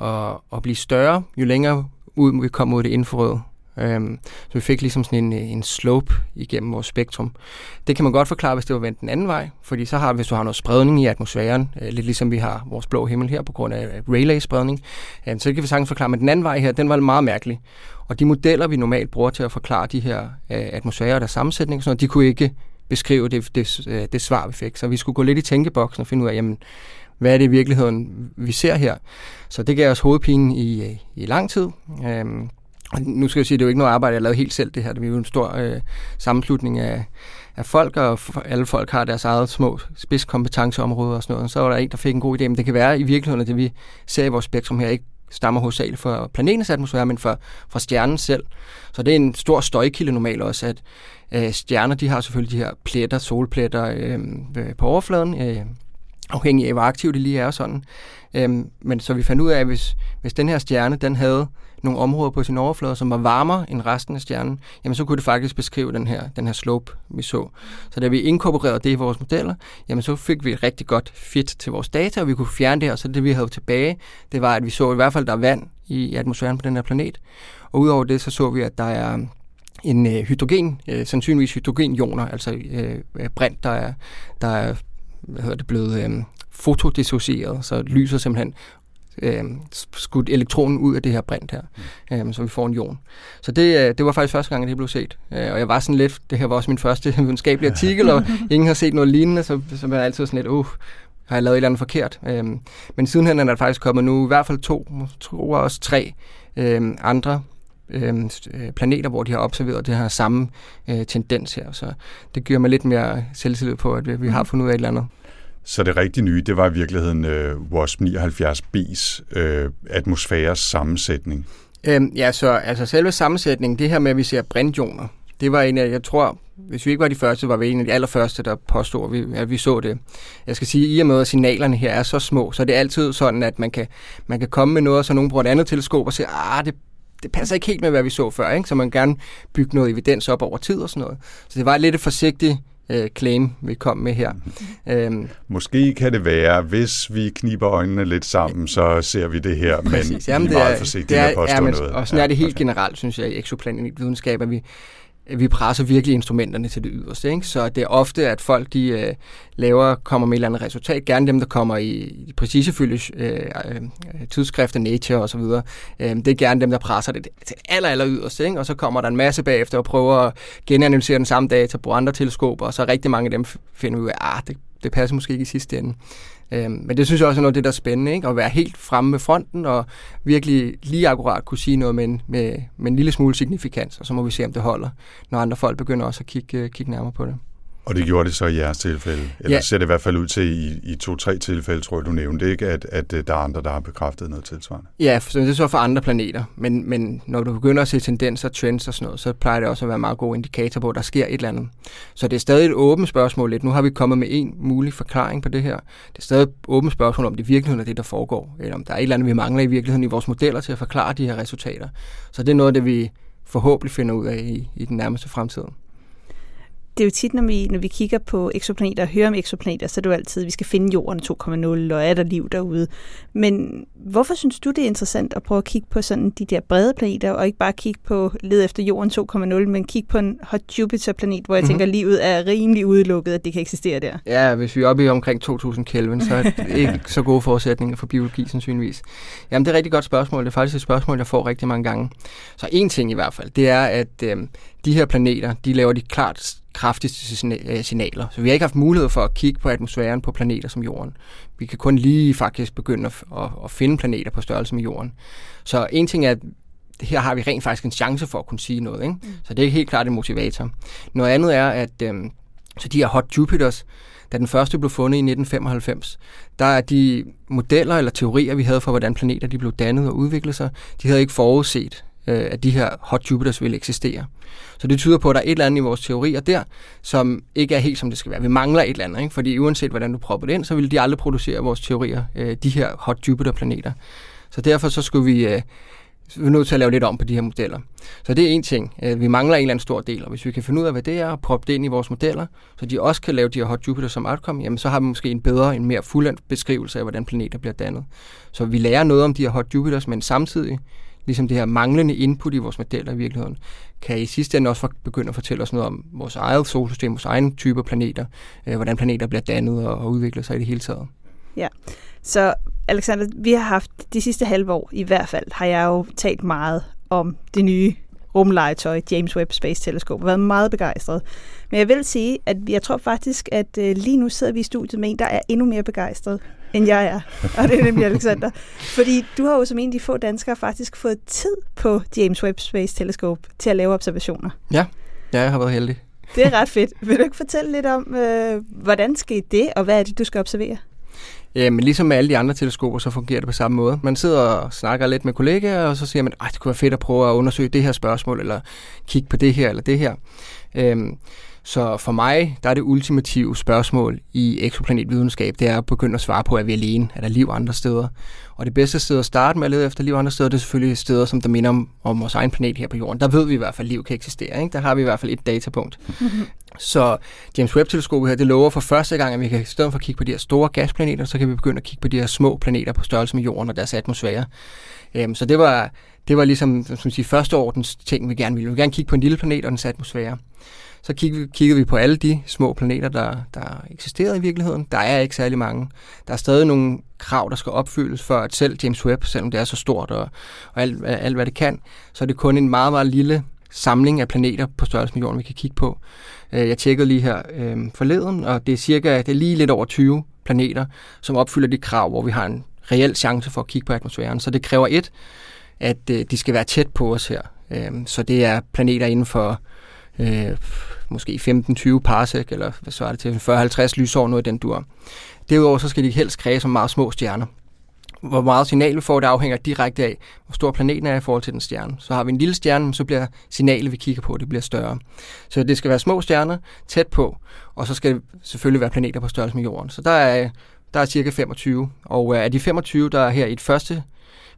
at, at blive større, jo længere ud vi kom mod det infrarøde. Øhm, så vi fik ligesom sådan en, øh, en slope igennem vores spektrum. Det kan man godt forklare, hvis det var vendt den anden vej, fordi så har hvis du har noget spredning i atmosfæren, øh, lidt ligesom vi har vores blå himmel her på grund af Rayleigh-spredning, øh, så det kan vi sagtens forklare, men den anden vej her, den var meget mærkelig. Og de modeller, vi normalt bruger til at forklare de her øh, atmosfærer og deres sammensætning, så de kunne ikke beskrive det, det, det, det svar, vi fik. Så vi skulle gå lidt i tænkeboksen og finde ud af, jamen, hvad er det i virkeligheden, vi ser her? Så det gav os hovedpine i, øh, i lang tid. Øh, nu skal jeg sige, at det er jo ikke noget arbejde, jeg lavede helt selv det her. Det er jo en stor øh, sammenslutning af, af folk, og alle folk har deres eget små spidskompetenceområder og sådan noget. Så var der en, der fik en god idé, men det kan være i virkeligheden, at det vi ser i vores spektrum her ikke stammer hovedsageligt fra planetens atmosfære, men fra, fra stjernen selv. Så det er en stor støjkilde normalt også, at øh, stjerner de har selvfølgelig de her pletter, solpletter øh, øh på overfladen, øh, afhængig af hvor aktiv det lige er sådan. Øh, men så vi fandt ud af, at hvis, hvis den her stjerne den havde nogle områder på sin overflade, som var varmere end resten af stjernen, jamen så kunne det faktisk beskrive den her, den her slope, vi så. Så da vi inkorporerede det i vores modeller, jamen så fik vi et rigtig godt fit til vores data, og vi kunne fjerne det, og så det vi havde tilbage, det var, at vi så i hvert fald, der er vand i atmosfæren på den her planet. Og udover det, så så vi, at der er en øh, hydrogen, øh, sandsynligvis hydrogenioner, altså øh, brint, der er, der er hvad hedder det, blevet øh, fotodissocieret, så lyset simpelthen øh, skudt elektronen ud af det her brint her, mm. øh, så vi får en ion. Så det, øh, det var faktisk første gang, at det blev set. Øh, og jeg var sådan lidt, det her var også min første (laughs) videnskabelige (laughs) artikel, og ingen har set noget lignende, så, så var jeg altid sådan lidt, uh, har jeg lavet et eller andet forkert. Øh, men sidenhen er der faktisk kommet nu i hvert fald to, tror også tre øh, andre øh, planeter, hvor de har observeret det her samme øh, tendens her. Så det giver mig lidt mere selvtillid på, at vi har fundet ud af et eller andet. Så det rigtig nye, det var i virkeligheden øh, WASP 79B's øh, atmosfæres sammensætning. Øhm, ja, så altså selve sammensætningen, det her med, at vi ser brintioner, det var en af, jeg tror, hvis vi ikke var de første, var vi en af de allerførste, der påstod, at vi, at vi så det. Jeg skal sige, at i og med, at signalerne her er så små, så er det altid sådan, at man kan, man kan komme med noget, og så nogen bruger et andet teleskop og siger, ah, det, det passer ikke helt med, hvad vi så før, ikke? så man gerne bygge noget evidens op over tid og sådan noget. Så det var lidt et forsigtigt øh, claim, vi kom med her. Øhm. Måske kan det være, hvis vi kniber øjnene lidt sammen, så ser vi det her, men Præcis. Jamen, vi er meget forsigtige med at påstå noget. Og sådan ja, er det helt okay. generelt, synes jeg, i videnskab, at vi, vi presser virkelig instrumenterne til det yderste. Ikke? Så det er ofte, at folk de øh, laver, kommer med et eller andet resultat. Gerne dem, der kommer i, i præcisefylde øh, øh, tidsskrifter, Nature osv. Øh, det er gerne dem, der presser det til aller, aller yderste. Ikke? Og så kommer der en masse bagefter og prøver at genanalysere den samme data bruge andre teleskoper, og så rigtig mange af dem finder ud af, at ah, det, det passer måske ikke i sidste ende. Øhm, men det synes jeg også er noget af det, der er spændende, ikke? at være helt fremme med fronten og virkelig lige akkurat kunne sige noget med en, med, med en lille smule signifikans, og så må vi se, om det holder, når andre folk begynder også at kigge, øh, kigge nærmere på det. Og det gjorde det så i jeres tilfælde? Eller ja. ser det i hvert fald ud til i, i to-tre tilfælde, tror jeg, du nævnte, ikke? At, at øh, der er andre, der har bekræftet noget tilsvarende? Ja, for det er så for andre planeter. Men, men når du begynder at se tendenser, trends og sådan noget, så plejer det også at være en meget god indikator på, at der sker et eller andet. Så det er stadig et åbent spørgsmål lidt. Nu har vi kommet med en mulig forklaring på det her. Det er stadig et åbent spørgsmål, om det virkelig er det, der foregår. Eller om der er et eller andet, vi mangler i virkeligheden i vores modeller til at forklare de her resultater. Så det er noget det, vi forhåbentlig finder ud af i, i den nærmeste fremtid. Det er jo tit, når vi, når vi kigger på eksoplaneter og hører om eksoplaneter, så er det jo altid, at vi skal finde jorden 2.0, og er der liv derude. Men hvorfor synes du, det er interessant at prøve at kigge på sådan de der brede planeter, og ikke bare kigge på led efter jorden 2.0, men kigge på en hot Jupiter-planet, hvor jeg mm-hmm. tænker, at livet er rimelig udelukket, at det kan eksistere der? Ja, hvis vi er oppe i omkring 2.000 Kelvin, så er det ikke så gode forudsætninger for biologi, sandsynligvis. Jamen, det er et rigtig godt spørgsmål. Det er faktisk et spørgsmål, jeg får rigtig mange gange. Så en ting i hvert fald, det er, at øh, de her planeter, de laver de klart kraftigste øh, signaler. Så vi har ikke haft mulighed for at kigge på atmosfæren på planeter som Jorden. Vi kan kun lige faktisk begynde at, at, at finde planeter på størrelse med Jorden. Så en ting er, at her har vi rent faktisk en chance for at kunne sige noget. Ikke? Mm. Så det er helt klart en motivator. Noget andet er, at øhm, så de her hot Jupiters, da den første blev fundet i 1995, der er de modeller eller teorier, vi havde for, hvordan planeter de blev dannet og udviklet sig, de havde ikke forudset, øh, at de her hot Jupiters vil eksistere. Så det tyder på, at der er et eller andet i vores teorier der, som ikke er helt som det skal være. Vi mangler et eller andet, ikke? fordi uanset hvordan du propper det ind, så vil de aldrig producere vores teorier, øh, de her hot Jupiter-planeter. Så derfor så skulle vi, øh, vi er nødt til at lave lidt om på de her modeller. Så det er en ting. Øh, vi mangler en eller anden stor del, og hvis vi kan finde ud af, hvad det er, og proppe det ind i vores modeller, så de også kan lave de her hot Jupiter som outcome, jamen så har vi måske en bedre, en mere fuldendt beskrivelse af, hvordan planeter bliver dannet. Så vi lærer noget om de her hot Jupiters, men samtidig ligesom det her manglende input i vores modeller i virkeligheden, kan i sidste ende også begynde at fortælle os noget om vores eget solsystem, vores egen typer planeter, øh, hvordan planeter bliver dannet og, og udvikler sig i det hele taget. Ja, så Alexander, vi har haft de sidste halve år i hvert fald, har jeg jo talt meget om det nye rumlegetøj, James Webb Space Telescope, og været meget begejstret. Men jeg vil sige, at jeg tror faktisk, at øh, lige nu sidder vi i studiet med en, der er endnu mere begejstret end jeg er. Og det er nemlig Alexander. Fordi du har jo som en af de få danskere faktisk fået tid på James Webb Space Telescope til at lave observationer. Ja, ja jeg har været heldig. Det er ret fedt. Vil du ikke fortælle lidt om, øh, hvordan skete det, og hvad er det, du skal observere? Ja, men ligesom med alle de andre teleskoper, så fungerer det på samme måde. Man sidder og snakker lidt med kollegaer, og så siger man, at det kunne være fedt at prøve at undersøge det her spørgsmål, eller kigge på det her eller det her. Øhm, så for mig, der er det ultimative spørgsmål i eksplanetvidenskab, det er at begynde at svare på, er vi alene? Er der liv andre steder? Og det bedste sted at starte med at lede efter liv andre steder, det er selvfølgelig steder, som der minder om, om vores egen planet her på Jorden. Der ved vi i hvert fald, at liv kan eksistere. Ikke? Der har vi i hvert fald et datapunkt. (laughs) så James Webb-teleskopet her, det lover for første gang, at vi kan i stedet for at kigge på de her store gasplaneter, så kan vi begynde at kigge på de her små planeter på størrelse med Jorden og deres atmosfære. Øhm, så det var, det var ligesom som sige, første ordens ting, vi gerne ville. Vi ville gerne kigge på en lille planet og dens atmosfære. Så kiggede, kiggede vi på alle de små planeter, der, der eksisterede i virkeligheden. Der er ikke særlig mange. Der er stadig nogle krav, der skal opfyldes, for at selv James Webb, selvom det er så stort og, og alt, alt, hvad det kan, så er det kun en meget, meget lille samling af planeter på størrelse med jorden, vi kan kigge på. Øh, jeg tjekkede lige her øh, forleden, og det er cirka det er lige lidt over 20 planeter, som opfylder de krav, hvor vi har en reel chance for at kigge på atmosfæren. Så det kræver et, at øh, de skal være tæt på os her. Øh, så det er planeter inden for øh, måske 15-20 parsec, eller hvad så er det til, 40-50 lysår, noget i den dur. Derudover så skal de helst kræve som meget små stjerner. Hvor meget signal vi får, det afhænger direkte af, hvor stor planeten er i forhold til den stjerne. Så har vi en lille stjerne, så bliver signalet, vi kigger på, det bliver større. Så det skal være små stjerner tæt på, og så skal det selvfølgelig være planeter på størrelse med jorden. Så der er, der er cirka 25, og øh, af de 25, der er her i et første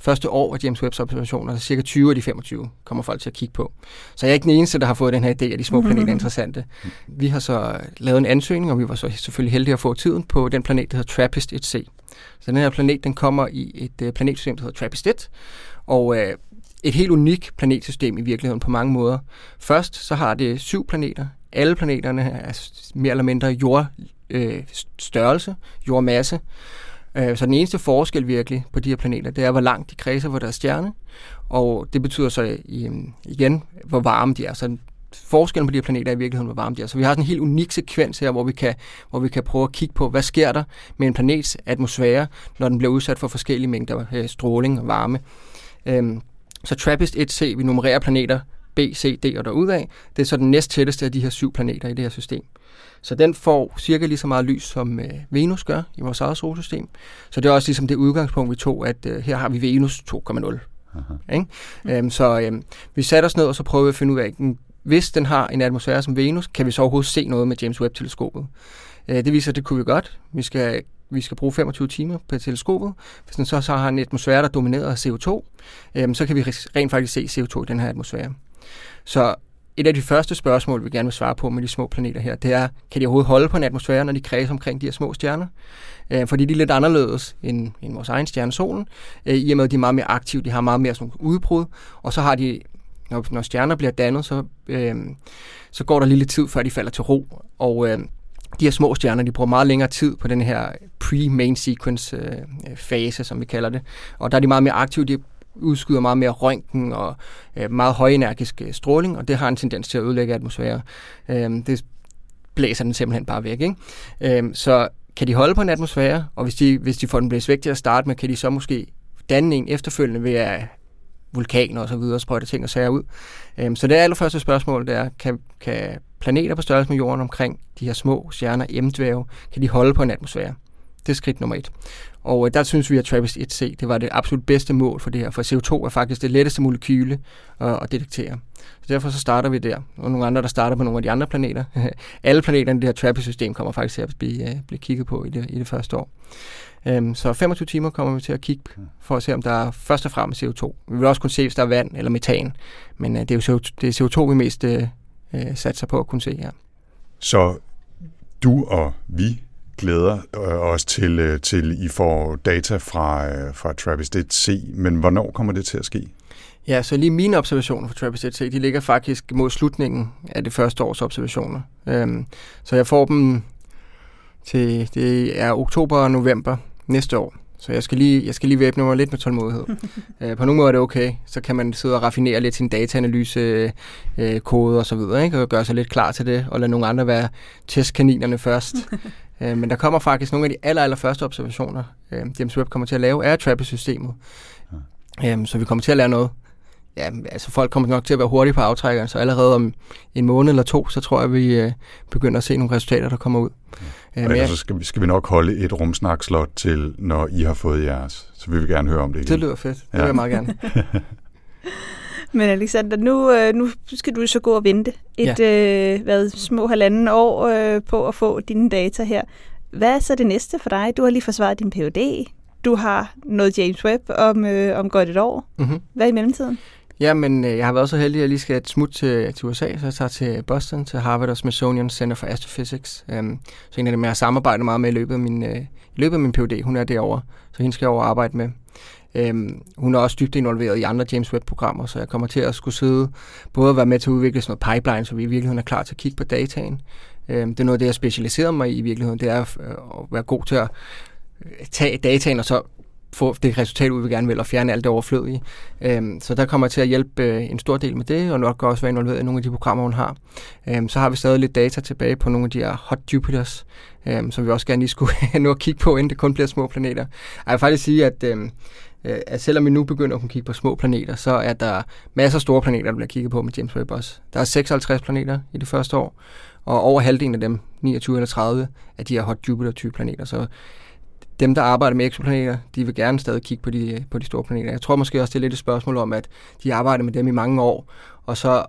første år af James Webbs observationer, så cirka 20 af de 25 kommer folk til at kigge på. Så jeg er ikke den eneste, der har fået den her idé, at de små planeter er interessante. (laughs) Vi har så lavet en ansøgning, og vi var så selvfølgelig heldige at få tiden på den planet, der hedder TRAPPIST-1c. Så den her planet, den kommer i et uh, planetsystem, der hedder TRAPPIST-1, og uh, et helt unikt planetsystem i virkeligheden på mange måder. Først så har det syv planeter. Alle planeterne er mere eller mindre jordstørrelse, øh, jordmasse. Øh, så den eneste forskel virkelig på de her planeter, det er, hvor langt de kredser for deres stjerne, og det betyder så øhm, igen, hvor varme de er. Så forskellen på de her planeter er i virkeligheden, hvor varme de er. Så vi har sådan en helt unik sekvens her, hvor vi, kan, hvor vi kan prøve at kigge på, hvad sker der med en planets atmosfære, når den bliver udsat for forskellige mængder øh, stråling og varme. Øhm, så TRAPPIST-1c, vi nummererer planeter B, C, D og derudad, det er så den næst tætteste af de her syv planeter i det her system. Så den får cirka lige så meget lys, som øh, Venus gør i vores eget solsystem. Så det er også ligesom det udgangspunkt, vi tog, at øh, her har vi Venus 2,0. Ikke? Øhm, så øh, vi satte os ned, og så prøvede vi at finde ud af, hvis den har en atmosfære som Venus, kan vi så overhovedet se noget med James Webb-teleskopet. Øh, det viser, at det kunne vi godt. Vi skal, vi skal bruge 25 timer på teleskopet. Hvis den så, så har en atmosfære, der er domineret af CO2, øh, så kan vi rent faktisk se CO2 i den her atmosfære. Så et af de første spørgsmål, vi gerne vil svare på med de små planeter her, det er, kan de overhovedet holde på en atmosfære, når de kredser omkring de her små stjerner? Øh, fordi de er lidt anderledes end, end vores egen stjerne, solen, øh, i og med, at de er meget mere aktive, de har meget mere sådan udbrud, og så har de, når, når stjerner bliver dannet, så, øh, så går der lige lidt tid, før de falder til ro, og øh, de her små stjerner, de bruger meget længere tid på den her pre-main sequence øh, øh fase, som vi kalder det. Og der er de meget mere aktive, de udskyder meget mere røntgen og øh, meget højenergisk øh, stråling, og det har en tendens til at ødelægge atmosfæren. Øh, det blæser den simpelthen bare væk. Ikke? Øh, så kan de holde på en atmosfære, og hvis de, hvis de får den blæst væk til at starte med, kan de så måske danne en efterfølgende ved at vulkaner og så videre, sprøjte ting og sager ud. Øhm, så det allerførste spørgsmål, det er, kan, kan planeter på størrelse med jorden omkring de her små stjerner, m kan de holde på en atmosfære? Det er skridt nummer et. Og øh, der synes vi, at Trappist 1C det var det absolut bedste mål for det her, for CO2 er faktisk det letteste molekyle at, at detektere. Så derfor så starter vi der. Og nogle andre, der starter på nogle af de andre planeter. (laughs) Alle planeterne i det her Trappist-system kommer faktisk til at blive, øh, blive kigget på i det, i det første år. Um, så 25 timer kommer vi til at kigge for at se, om der er først og fremmest CO2. Vi vil også kunne se, hvis der er vand eller metan. Men øh, det er jo CO2, det er CO2 vi mest satser på at kunne se her. Så du og vi glæder os til, til I får data fra, fra Travis 1C, men hvornår kommer det til at ske? Ja, så lige mine observationer for Travis 1C, de ligger faktisk mod slutningen af det første års observationer. Øhm, så jeg får dem til, det er oktober og november næste år. Så jeg skal lige, jeg skal lige væbne mig lidt med tålmodighed. (laughs) øh, på nogle måder er det okay. Så kan man sidde og raffinere lidt sin dataanalyse, øh, kode og så videre, ikke? og gøre sig lidt klar til det, og lade nogle andre være testkaninerne først. (laughs) øh, men der kommer faktisk nogle af de aller, aller første observationer, øh, James Webb kommer til at lave, er Trappist-systemet. Ja. Øh, så vi kommer til at lære noget. Ja, altså folk kommer nok til at være hurtige på aftrækkeren, så allerede om en måned eller to, så tror jeg, vi øh, begynder at se nogle resultater, der kommer ud. Ja. Og ellers så skal vi, skal vi nok holde et rumsnakslot til, når I har fået jeres. Så vi vil gerne høre om det igen. Det lyder fedt. Det ja. vil jeg meget gerne. (laughs) Men Alexander, nu, øh, nu skal du så gå og vente et ja. øh, hvad, små halvanden år øh, på at få dine data her. Hvad er så det næste for dig? Du har lige forsvaret din PhD. Du har noget James Webb om, øh, om godt et år. Mm-hmm. Hvad i mellemtiden? Ja, men øh, jeg har været så heldig, at jeg lige skal et smut til, til USA, så jeg tager til Boston, til Harvard og Smithsonian Center for Astrophysics. Um, så en af dem, jeg har samarbejdet meget med i løbet af min, uh, i løbet af min PhD, hun er derovre, så hende skal jeg over arbejde med. Øhm, hun er også dybt involveret i andre James Webb-programmer, så jeg kommer til at skulle sidde, både at være med til at udvikle sådan noget pipeline, så vi i virkeligheden er klar til at kigge på dataen. Øhm, det er noget af det, jeg specialiserer mig i i virkeligheden, det er at, øh, at være god til at øh, tage dataen og så få det resultat ud, vi gerne vil, og fjerne alt det overflødige. Øhm, så der kommer jeg til at hjælpe øh, en stor del med det, og nok også være involveret i nogle af de programmer, hun har. Øhm, så har vi stadig lidt data tilbage på nogle af de her hot Jupiters, øhm, som vi også gerne lige skulle (laughs) nå at kigge på, inden det kun bliver små planeter. Jeg vil faktisk sige, at øhm, øh, at selvom vi nu begynder at kunne kigge på små planeter, så er der masser af store planeter, der bliver kigget på med James Webb også. Der er 56 planeter i det første år, og over halvdelen af dem, 29 eller 30, af de her hot Jupiter-type planeter. Så dem, der arbejder med eksoplaneter, de vil gerne stadig kigge på de, på de store planeter. Jeg tror måske også, det er lidt et spørgsmål om, at de arbejder med dem i mange år, og så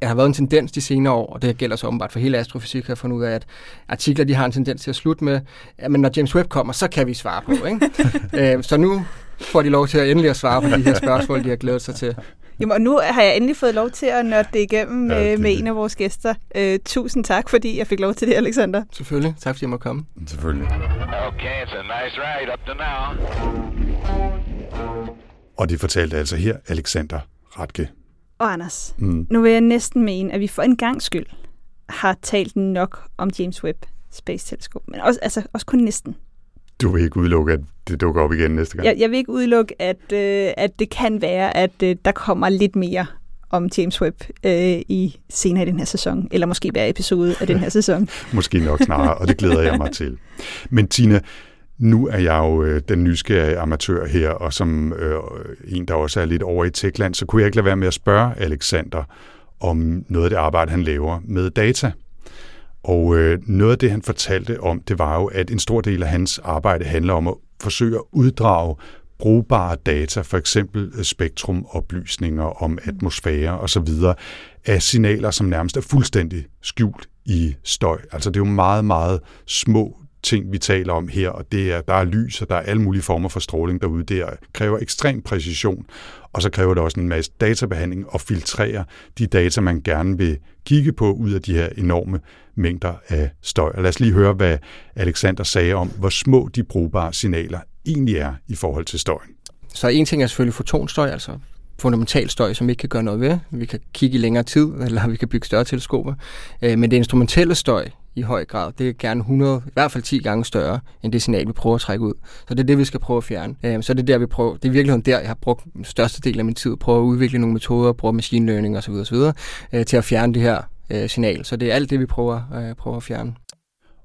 der har været en tendens de senere år, og det gælder så åbenbart for hele astrofysik, har fundet ud af, at artikler de har en tendens til at slutte med, at men når James Webb kommer, så kan vi svare på. Ikke? (laughs) øh, så nu får de lov til at endelig at svare på de her spørgsmål, de har glædet sig til. Jamen, og nu har jeg endelig fået lov til at nørde det igennem ja, det, med en af vores gæster. Uh, tusind tak, fordi jeg fik lov til det, Alexander. Selvfølgelig. Tak, fordi jeg måtte komme. Selvfølgelig. Okay, it's a nice ride up to now. Og det fortalte altså her Alexander Ratke. Og Anders, mm. nu vil jeg næsten mene, at vi for en gang skyld har talt nok om James Webb Space Telescope, men også, altså, også kun næsten. Du vil ikke udelukke, at det dukker op igen næste gang? Jeg, jeg vil ikke udelukke, at, øh, at det kan være, at øh, der kommer lidt mere om James Webb øh, i senere i den her sæson, eller måske hver episode af den her sæson. (laughs) måske nok snarere, og det glæder jeg mig til. Men Tina, nu er jeg jo øh, den nysgerrige amatør her, og som øh, en, der også er lidt over i Techland, så kunne jeg ikke lade være med at spørge Alexander om noget af det arbejde, han laver med data. Og øh, noget af det, han fortalte om, det var jo, at en stor del af hans arbejde handler om at forsøge at uddrage brugbare data, for eksempel øh, spektrumoplysninger om atmosfære osv., af signaler, som nærmest er fuldstændig skjult i støj. Altså det er jo meget, meget små ting, vi taler om her, og det er, der er lys, og der er alle mulige former for stråling derude. Det er, kræver ekstrem præcision, og så kræver det også en masse databehandling og filtrere de data, man gerne vil kigge på ud af de her enorme mængder af støj. Og lad os lige høre, hvad Alexander sagde om, hvor små de brugbare signaler egentlig er i forhold til støjen. Så en ting er selvfølgelig fotonstøj, altså fundamental støj, som vi ikke kan gøre noget ved. Vi kan kigge i længere tid, eller vi kan bygge større teleskoper. Øh, men det instrumentelle støj i høj grad, det er gerne 100, i hvert fald 10 gange større, end det signal, vi prøver at trække ud. Så det er det, vi skal prøve at fjerne. Øhm, så det er der, vi prøver, det er virkelig der, jeg har brugt største del af min tid, prøve at udvikle nogle metoder, bruge machine learning osv. osv. Øh, til at fjerne det her øh, signal. Så det er alt det, vi prøver, øh, prøver at fjerne.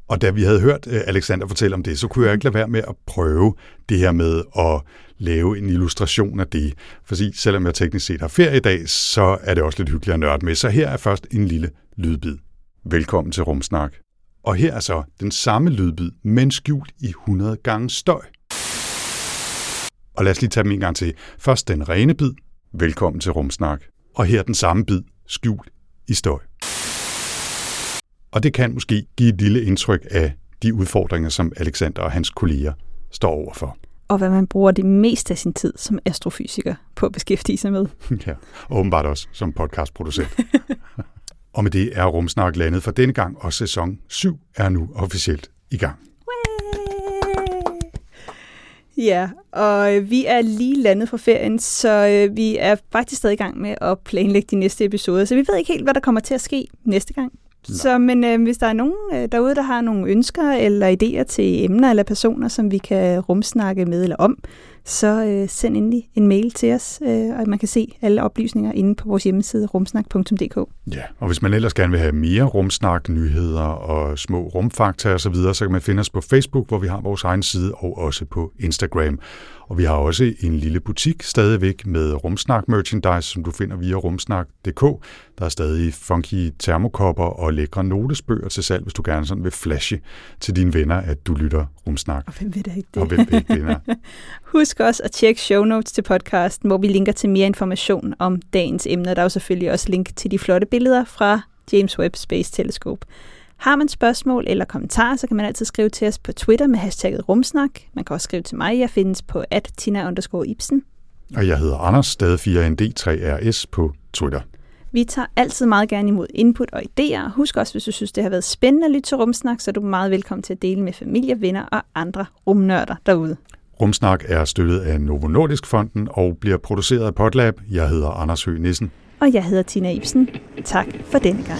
Og da vi havde hørt øh, Alexander fortælle om det, så kunne jeg ikke lade være med at prøve det her med at lave en illustration af det. For selvom jeg teknisk set har ferie i dag, så er det også lidt hyggeligt at nørde med. Så her er først en lille lydbid. Velkommen til Rumsnak. Og her er så den samme lydbid, men skjult i 100 gange støj. Og lad os lige tage dem en gang til. Først den rene bid. Velkommen til Rumsnak. Og her den samme bid, skjult i støj. Og det kan måske give et lille indtryk af de udfordringer, som Alexander og hans kolleger står overfor og hvad man bruger det meste af sin tid som astrofysiker på at beskæftige sig med. (laughs) Ja, og åbenbart også som podcastproducent. (laughs) og med det er Rumsnak landet for denne gang, og sæson 7 er nu officielt i gang. Ja, og øh, vi er lige landet fra ferien, så øh, vi er faktisk stadig i gang med at planlægge de næste episoder, så vi ved ikke helt, hvad der kommer til at ske næste gang. Så men øh, hvis der er nogen øh, derude, der har nogle ønsker eller idéer til emner eller personer, som vi kan rumsnakke med eller om, så øh, send endelig en mail til os, øh, og man kan se alle oplysninger inde på vores hjemmeside rumsnak.dk. Ja, og hvis man ellers gerne vil have mere rumsnak, nyheder og små rumfakta osv., så, så kan man finde os på Facebook, hvor vi har vores egen side, og også på Instagram. Og vi har også en lille butik stadigvæk med rumsnak merchandise, som du finder via rumsnak.dk. Der er stadig funky termokopper og lækre notesbøger til salg, hvis du gerne sådan vil flashe til dine venner, at du lytter rumsnak. Og hvem ved det ikke det? Og hvem ved ikke det, (laughs) Husk også at tjekke show notes til podcasten, hvor vi linker til mere information om dagens emner. Der er jo selvfølgelig også link til de flotte billeder fra James Webb Space Telescope. Har man spørgsmål eller kommentarer, så kan man altid skrive til os på Twitter med hashtagget rumsnak. Man kan også skrive til mig. Jeg findes på at tina Ibsen. Og jeg hedder Anders, stadig 4ND3RS på Twitter. Vi tager altid meget gerne imod input og idéer. Husk også, hvis du synes, det har været spændende at lytte til Rumsnak, så er du meget velkommen til at dele med familie, venner og andre rumnørder derude. Rumsnak er støttet af Novo Nordisk Fonden og bliver produceret af Potlab. Jeg hedder Anders Høgh Nissen. Og jeg hedder Tina Ibsen. Tak for denne gang.